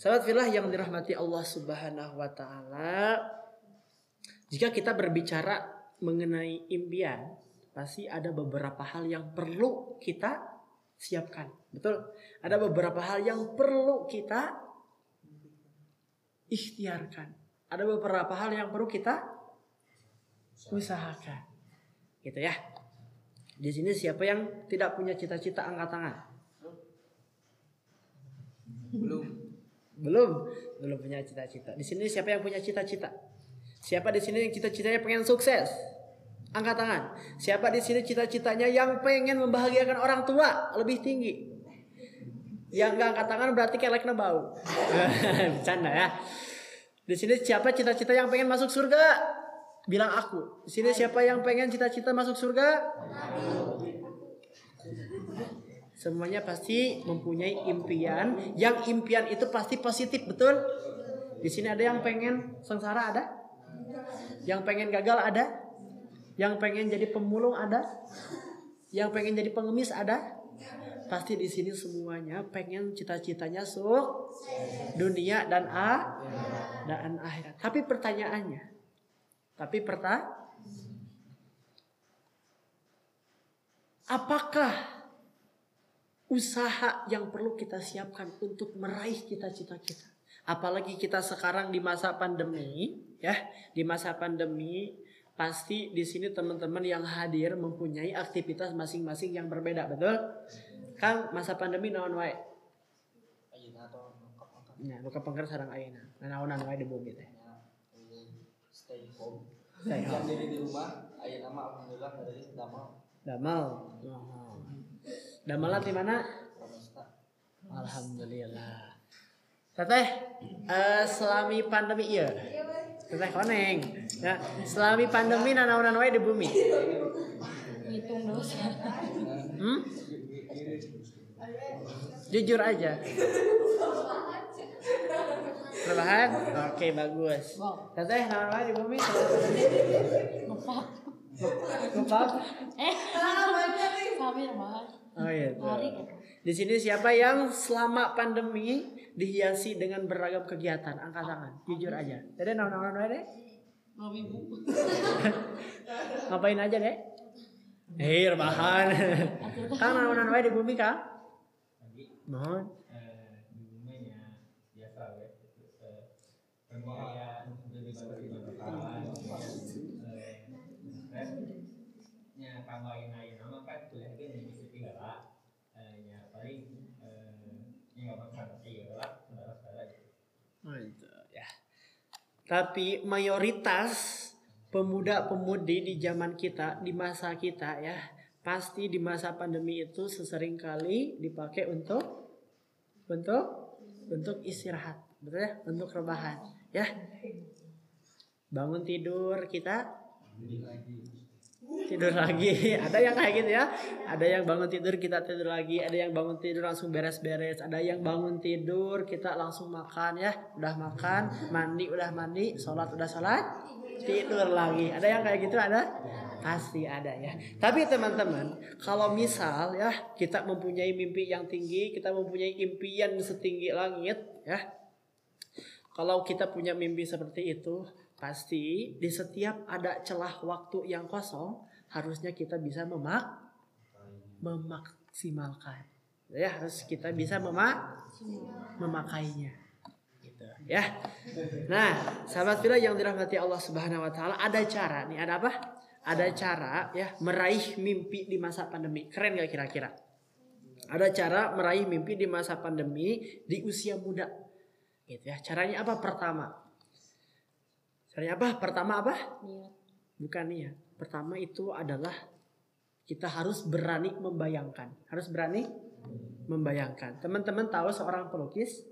Sahabat filah yang dirahmati Allah Subhanahu wa taala, jika kita berbicara mengenai impian, pasti ada beberapa hal yang perlu kita siapkan. Betul? Ada beberapa hal yang perlu kita ikhtiarkan. Ada beberapa hal yang perlu kita usahakan. Gitu ya. Di sini siapa yang tidak punya cita-cita angkat tangan? Belum. Belum, belum punya cita-cita. Di sini siapa yang punya cita-cita? Siapa di sini yang cita-citanya pengen sukses? Angkat tangan. Siapa di sini cita-citanya yang pengen membahagiakan orang tua lebih tinggi? Yang nggak angkat tangan berarti keleknya bau. Bercanda ya. Di sini siapa cita-cita yang pengen masuk surga? Bilang aku. Di sini siapa yang pengen cita-cita masuk surga? Semuanya pasti mempunyai impian. Yang impian itu pasti positif, betul? Di sini ada yang pengen sengsara ada? Yang pengen gagal ada? Yang pengen jadi pemulung ada? Yang pengen jadi pengemis ada? Pasti di sini semuanya pengen cita-citanya suk dunia dan a dan akhirat. Tapi pertanyaannya, tapi perta apakah usaha yang perlu kita siapkan untuk meraih cita-cita kita? Apalagi kita sekarang di masa pandemi, ya, di masa pandemi pasti di sini teman-teman yang hadir mempunyai aktivitas masing-masing yang berbeda, betul? Kang masa pandemi naon wae? Ayeuna atau Ya, luka pengker sarang ayeuna. Naonan wae di bumi teh. stay home. Stay home. diri di rumah, ayeuna mah alhamdulillah dari damai. Damal. Oh. Damal di mana? Alhamdulillah. Teteh, eh, selami pandemi iya. Teteh koneng. Ya, selami pandemi nanaonan wae di bumi. Ngitung dosa. Hmm? Jujur aja. Rebahan? Oke, bagus. Wow. Teteh, naon wae di bumi? Ngepak. Lupa? Eh. Kami mah. Oh iya. Hari gitu. Di sini siapa yang selama pandemi dihiasi dengan beragam kegiatan? Angkat tangan, jujur aja. Jadi naon-naon wae deh? Mami bu. Ngapain aja deh? Hei, rebahan. Kang naon-naon wae di bumi, Kang? Mohon. eh, di bumenya biasa we eh, pembiayaan jadi berbagai eh terus nya kanggo ayeuna nama kan kuliah ge nya bisa tigala eh nya paling eh nya nggak makan iya lah saudara-saudara gitu Oh, itu, ya. Tapi mayoritas pemuda-pemudi di zaman kita, di masa kita ya, pasti di masa pandemi itu sesering kali dipakai untuk untuk untuk istirahat, betul ya? Untuk rebahan, ya. Bangun tidur kita tidur lagi. Ada yang kayak gitu ya? Ada yang bangun tidur kita tidur lagi. Ada yang bangun tidur langsung beres-beres. Ada yang bangun tidur kita langsung makan ya. Udah makan mandi udah mandi. Sholat udah sholat. Tidur lagi. Ada yang kayak gitu? Ada? Pasti ada ya. Tapi teman-teman kalau misal ya kita mempunyai mimpi yang tinggi kita mempunyai impian setinggi langit ya. Kalau kita punya mimpi seperti itu, pasti di setiap ada celah waktu yang kosong, harusnya kita bisa memak memaksimalkan. Ya, harus kita bisa memak memakainya. Gitu, ya. Nah, sahabat villa yang dirahmati Allah Subhanahu wa taala, ada cara nih, ada apa? Ada cara ya meraih mimpi di masa pandemi. Keren gak kira-kira? Ada cara meraih mimpi di masa pandemi di usia muda gitu ya caranya apa pertama caranya apa? Pertama apa? Niat. bukan niat. Pertama itu adalah kita harus berani membayangkan. Harus berani membayangkan. Teman-teman tahu seorang pelukis?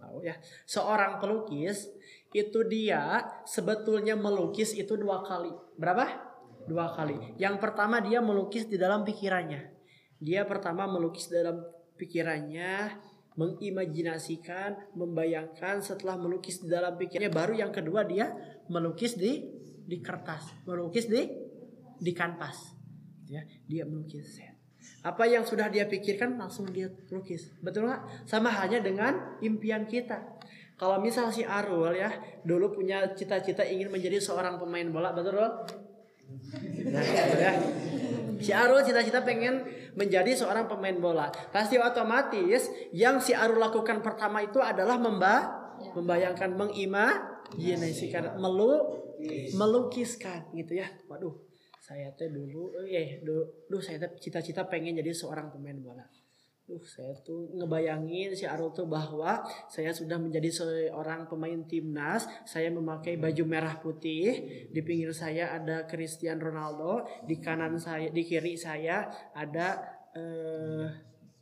Tahu ya. Seorang pelukis itu dia sebetulnya melukis itu dua kali. Berapa? Dua kali. Yang pertama dia melukis di dalam pikirannya. Dia pertama melukis dalam pikirannya mengimajinasikan, membayangkan setelah melukis di dalam pikirannya baru yang kedua dia melukis di di kertas, melukis di di kanvas. Ya, dia melukis. Apa yang sudah dia pikirkan langsung dia lukis. Betul nggak? Sama halnya dengan impian kita. Kalau misal si Arul ya dulu punya cita-cita ingin menjadi seorang pemain bola, betul? Nah, ya. Si Arul cita-cita pengen menjadi seorang pemain bola. Pasti otomatis yang si Arul lakukan pertama itu adalah memba membayangkan, mengimajinasikan, melu melukiskan gitu ya. Waduh, saya teh dulu eh dulu, dulu saya teh cita-cita pengen jadi seorang pemain bola. Duh, saya tuh ngebayangin si Arul tuh bahwa saya sudah menjadi seorang pemain timnas. Saya memakai baju merah putih. Di pinggir saya ada Cristiano Ronaldo. Di kanan saya, di kiri saya ada eh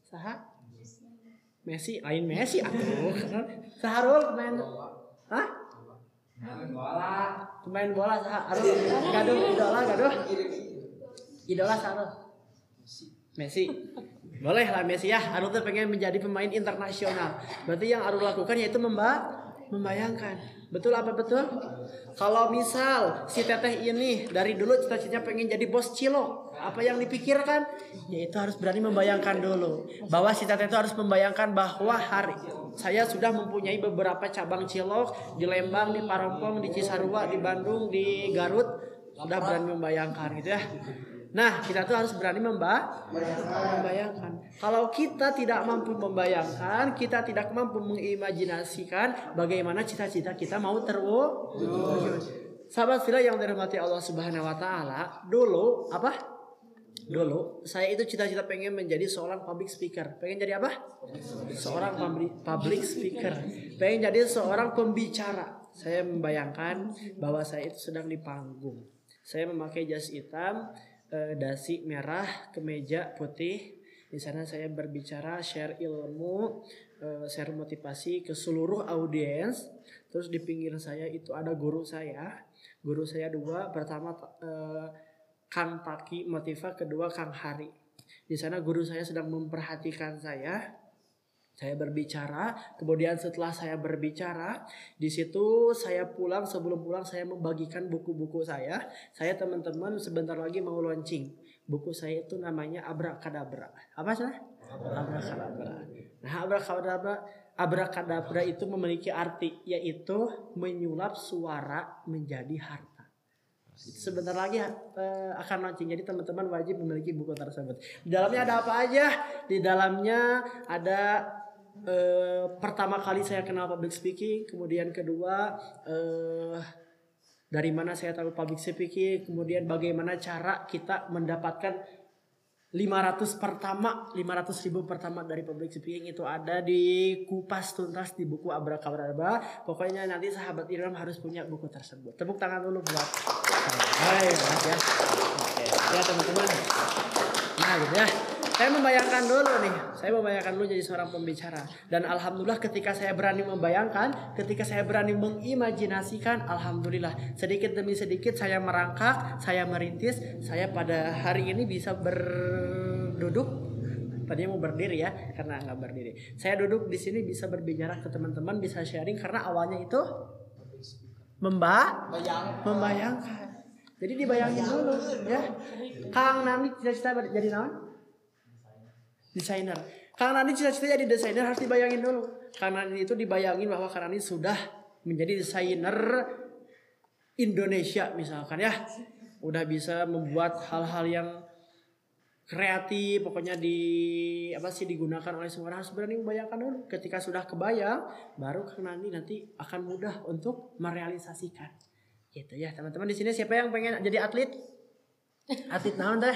saha? Messi, lain Messi atuh. Saharul pemain Hah? Pemain bola saha? Arul gaduh idola gaduh. Idola Saharul. Messi. Boleh lah Messi ya. Arul tuh pengen menjadi pemain internasional. Berarti yang Arul lakukan yaitu memba membayangkan. Betul apa betul? Kalau misal si teteh ini dari dulu cita-citanya pengen jadi bos cilok, apa yang dipikirkan? Yaitu harus berani membayangkan dulu bahwa si teteh itu harus membayangkan bahwa hari saya sudah mempunyai beberapa cabang cilok di Lembang, di Parompong, di Cisarua, di Bandung, di Garut. Sudah berani membayangkan gitu ya. Nah, kita tuh harus berani memba membayangkan. Kalau kita tidak mampu membayangkan, kita tidak mampu mengimajinasikan bagaimana cita-cita kita mau terwujud. Sahabat fila yang dirahmati Allah Subhanahu wa taala, dulu apa? Dulu saya itu cita-cita pengen menjadi seorang public speaker. Pengen jadi apa? Seorang public speaker. Pengen jadi seorang pembicara. Saya membayangkan bahwa saya itu sedang di panggung. Saya memakai jas hitam, eh, dasi merah, kemeja putih. Di sana saya berbicara, share ilmu, eh, share motivasi ke seluruh audiens. Terus di pinggir saya itu ada guru saya. Guru saya dua, pertama eh, Kang Taki Motiva, kedua Kang Hari. Di sana guru saya sedang memperhatikan saya. Saya berbicara, kemudian setelah saya berbicara, di situ saya pulang sebelum pulang saya membagikan buku-buku saya. Saya teman-teman sebentar lagi mau launching. Buku saya itu namanya Abrakadabra. Apa sih? Abrakadabra. Nah, abrakadabra abrakadabra itu memiliki arti yaitu menyulap suara menjadi harta. Sebentar lagi eh, akan launching. Jadi teman-teman wajib memiliki buku tersebut. Di dalamnya ada apa aja? Di dalamnya ada eh, pertama kali saya kenal public speaking, kemudian kedua eh, dari mana saya tahu public speaking, kemudian bagaimana cara kita mendapatkan 500 pertama, 500 ribu pertama dari public speaking itu ada di kupas tuntas di buku Abrakadabra. Pokoknya nanti sahabat Ilham harus punya buku tersebut. Tepuk tangan dulu buat Hai, ya. Oke, ya teman-teman. Nah, gitu ya. Saya membayangkan dulu nih, saya membayangkan dulu jadi seorang pembicara dan alhamdulillah ketika saya berani membayangkan, ketika saya berani mengimajinasikan, alhamdulillah sedikit demi sedikit saya merangkak, saya merintis, saya pada hari ini bisa berduduk tadinya mau berdiri ya karena nggak berdiri. Saya duduk di sini bisa berbicara ke teman-teman, bisa sharing karena awalnya itu memba membayangkan. Jadi dibayangin dulu ya. Kang Nani cita-cita jadi naon? Desainer. Kang Nani cita-cita jadi desainer harus dibayangin dulu. Kang Nani itu dibayangin bahwa Kang Nani sudah menjadi desainer Indonesia misalkan ya. Udah bisa membuat hal-hal yang kreatif pokoknya di apa sih digunakan oleh semua orang harus berani membayangkan dulu ketika sudah kebayang baru Kang Nani nanti akan mudah untuk merealisasikan gitu ya teman-teman di sini siapa yang pengen jadi atlet atlet naon teh?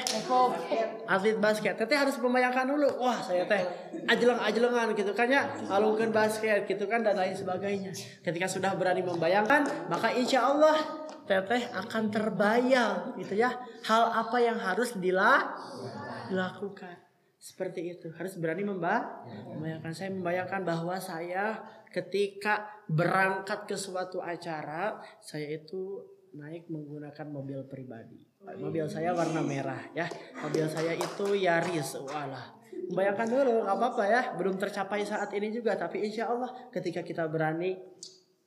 Atlet basket. Teteh harus membayangkan dulu. Wah saya teh ajeleng ajelengan gitu kan ya. Alungkan basket gitu kan dan lain sebagainya. Ketika sudah berani membayangkan maka insya Allah teteh akan terbayang gitu ya. Hal apa yang harus dilakukan. Seperti itu. Harus berani memba membayangkan. Saya membayangkan bahwa saya ketika berangkat ke suatu acara saya itu naik menggunakan mobil pribadi mobil saya warna merah ya mobil saya itu Yaris walah membayangkan dulu nggak apa-apa ya belum tercapai saat ini juga tapi insya Allah ketika kita berani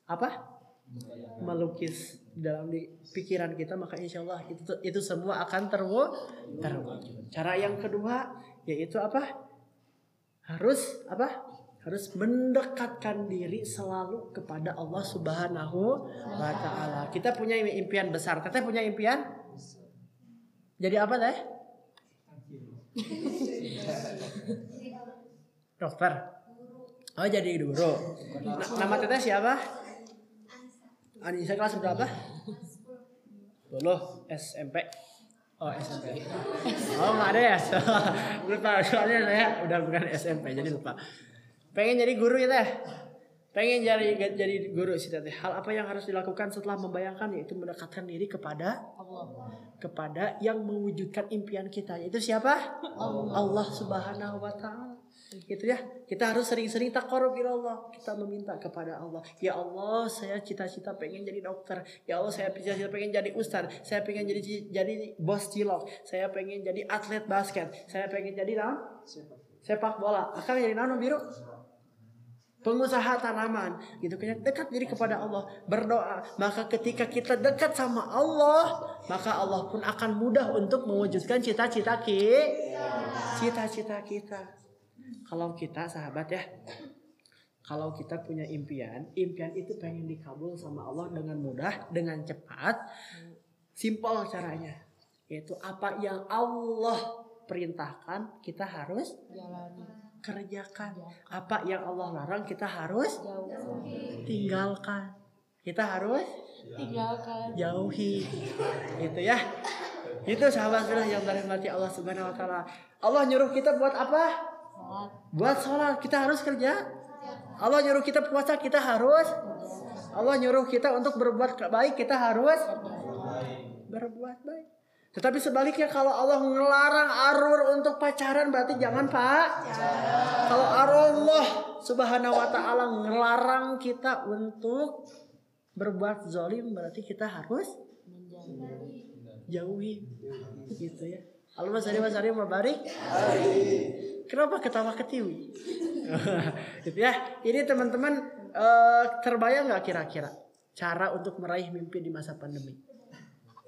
apa melukis dalam di pikiran kita maka insya Allah itu itu semua akan terwu terwujud. Cara yang kedua yaitu apa? Harus apa? Harus mendekatkan diri selalu kepada Allah Subhanahu wa taala. Kita punya impian besar. Teteh punya impian? Jadi apa teh? Dokter. Oh jadi guru. Na- nama teteh siapa? Anissa kelas berapa? 10 SMP. Oh SMP. Oh nggak ada ya? lupa soalnya saya udah bukan SMP jadi lupa. Pengen jadi guru ya teh? Pengen jadi jadi guru sih teh. Hal apa yang harus dilakukan setelah membayangkan yaitu mendekatkan diri kepada Allah. kepada yang mewujudkan impian kita yaitu siapa? Allah Subhanahu wa taala. Gitu ya. Kita harus sering-sering takarrub ila Allah. Kita meminta kepada Allah, "Ya Allah, saya cita-cita pengen jadi dokter. Ya Allah, saya cita-cita pengen jadi ustaz. Saya pengen jadi jadi bos cilok. Saya pengen jadi atlet basket. Saya pengen jadi naon? Sepak bola. Akan jadi naon biru? Pengusaha tanaman gitu kan. Dekat diri kepada Allah berdoa. Maka ketika kita dekat sama Allah maka Allah pun akan mudah untuk mewujudkan cita-cita kita cita-cita kita. Kalau kita sahabat ya kalau kita punya impian impian itu pengen dikabul sama Allah dengan mudah dengan cepat simpel caranya. Yaitu apa yang Allah perintahkan kita harus Jalani. Kerjakan apa yang Allah larang kita harus tinggalkan. Kita harus Tinggalkan. jauhi. Itu ya. Itu sahabat sahabat yang dirahmati Allah subhanahu wa taala. Allah nyuruh kita buat apa? Sholat. buat sholat. Kita harus kerja. Allah nyuruh kita puasa kita harus. Allah nyuruh kita untuk berbuat baik kita harus berbuat baik tetapi sebaliknya kalau Allah ngelarang arur untuk pacaran berarti jangan pak. Kalau Allah subhanahu wa ta'ala ngelarang kita untuk berbuat zolim berarti kita harus Menjauhi. jauhi gitu ya. Halo Mas Ari Mas Ari Mabarik Kenapa ketawa ketiwi? Gitu ya. Ini teman-teman eh, terbayang nggak kira-kira cara untuk meraih mimpi di masa pandemi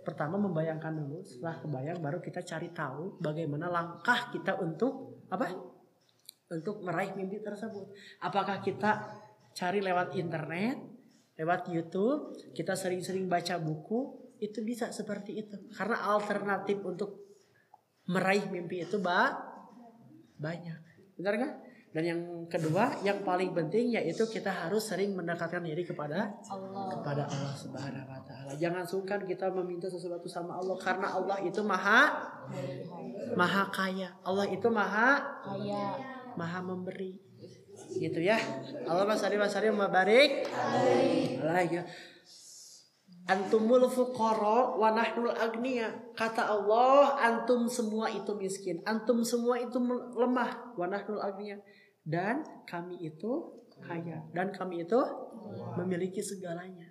pertama membayangkan dulu setelah kebayang baru kita cari tahu bagaimana langkah kita untuk apa? Untuk meraih mimpi tersebut. Apakah kita cari lewat internet lewat YouTube kita sering-sering baca buku itu bisa seperti itu. Karena alternatif untuk meraih mimpi itu ba banyak. Benar nggak dan yang kedua yang paling penting yaitu kita harus sering mendekatkan diri kepada Allah. kepada Allah Subhanahu wa taala. Jangan sungkan kita meminta sesuatu sama Allah karena Allah itu maha maha kaya. Allah itu maha Kaya. maha memberi. Gitu ya. Allah masari masari mabarik. Ya. Antumul fuqara wa nahnul agniya. Kata Allah, antum semua itu miskin. Antum semua itu lemah. Wa nahnul agniya. Dan kami itu kaya. Dan kami itu memiliki segalanya.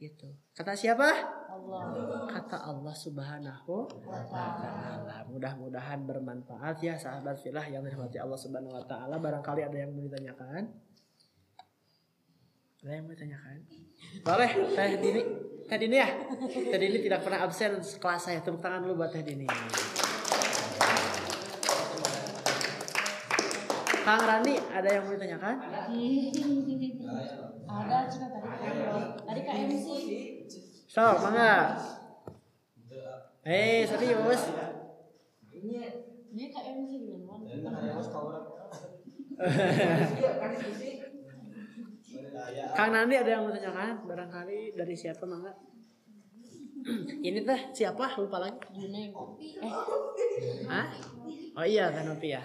Gitu. Kata siapa? Allah. Kata Allah Subhanahu wa taala. Mudah-mudahan bermanfaat ya sahabat filah yang dirahmati Allah Subhanahu wa taala. Barangkali ada yang mau ditanyakan? Ada yang mau ditanyakan? Boleh, Teh Dini. Teh Dini ya? Teh Dini tidak pernah absen kelas saya. Tepuk tangan dulu buat Teh Dini. Kang Rani, ada yang mau ditanyakan? Ada cina tadi. Tadi Kak MC. So, mangga. Eh, serius. Dia Kak MC gimana? Kang Nandi ada yang mau tanyakan? Barangkali dari siapa mangga? Ini teh siapa? Lupa lagi. Juneng. Eh, Hah? Oh iya kan Opi ya.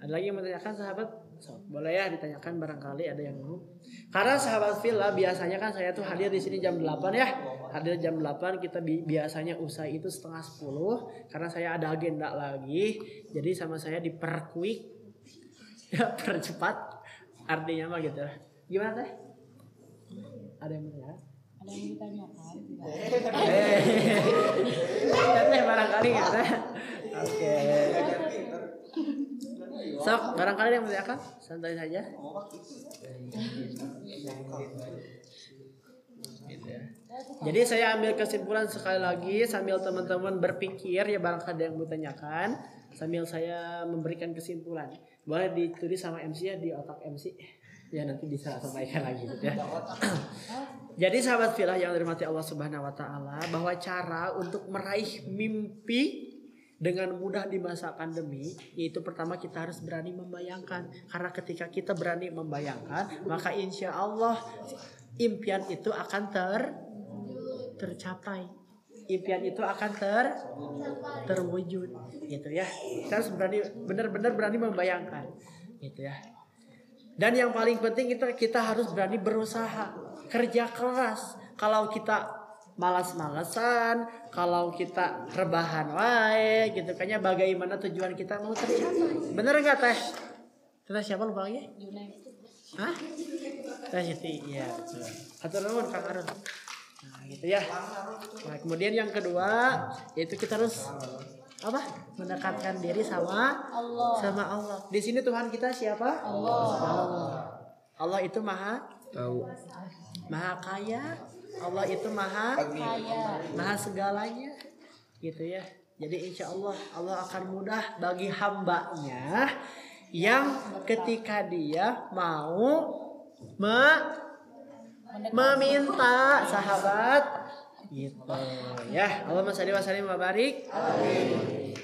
Ada lagi yang mau tanyakan sahabat? So, boleh ya ditanyakan barangkali ada yang mau. Karena sahabat Villa biasanya kan saya tuh hadir di sini jam 8 ya. Hadir jam 8 kita bi- biasanya usai itu setengah 10 karena saya ada agenda lagi. Jadi sama saya diperquick ya percepat artinya mah gitu. Gimana teh? Ada yang mau ada yang ditanyakan? Eh, teh barangkali nggak teh? Oke. Sok, barangkali yang ditanyakan? Santai saja. Jadi saya ambil kesimpulan sekali lagi sambil teman-teman berpikir ya barangkali ada yang mau tanyakan sambil saya memberikan kesimpulan. Boleh ditulis sama MC ya di otak MC. Ya nanti bisa sampaikan lagi gitu ya. Jadi sahabat filah yang dirahmati Allah Subhanahu wa taala bahwa cara untuk meraih mimpi dengan mudah di masa pandemi yaitu pertama kita harus berani membayangkan. Karena ketika kita berani membayangkan maka insya Allah impian itu akan ter tercapai. Impian itu akan ter terwujud. Gitu ya. Kita harus berani benar-benar berani membayangkan. Gitu ya. Dan yang paling penting itu kita harus berani berusaha. Kerja keras. Kalau kita malas-malesan kalau kita rebahan wae gitu kayaknya bagaimana tujuan kita mau tercapai bener nggak teh kita siapa lupa lagi Junaid. Hah? Teh Siti, iya betul. Atur nuhun Kang Arun. Nah, gitu ya. Nah, kemudian yang kedua yaitu kita harus apa? Mendekatkan diri sama Allah. sama Allah. Di sini Tuhan kita siapa? Allah. Allah. Allah itu maha tahu maha kaya. Allah itu maha Kaya. maha segalanya. Gitu ya. Jadi insya Allah Allah akan mudah bagi hambanya yang ketika dia mau me- meminta sahabat gitu ya Allah masya Allah wa barik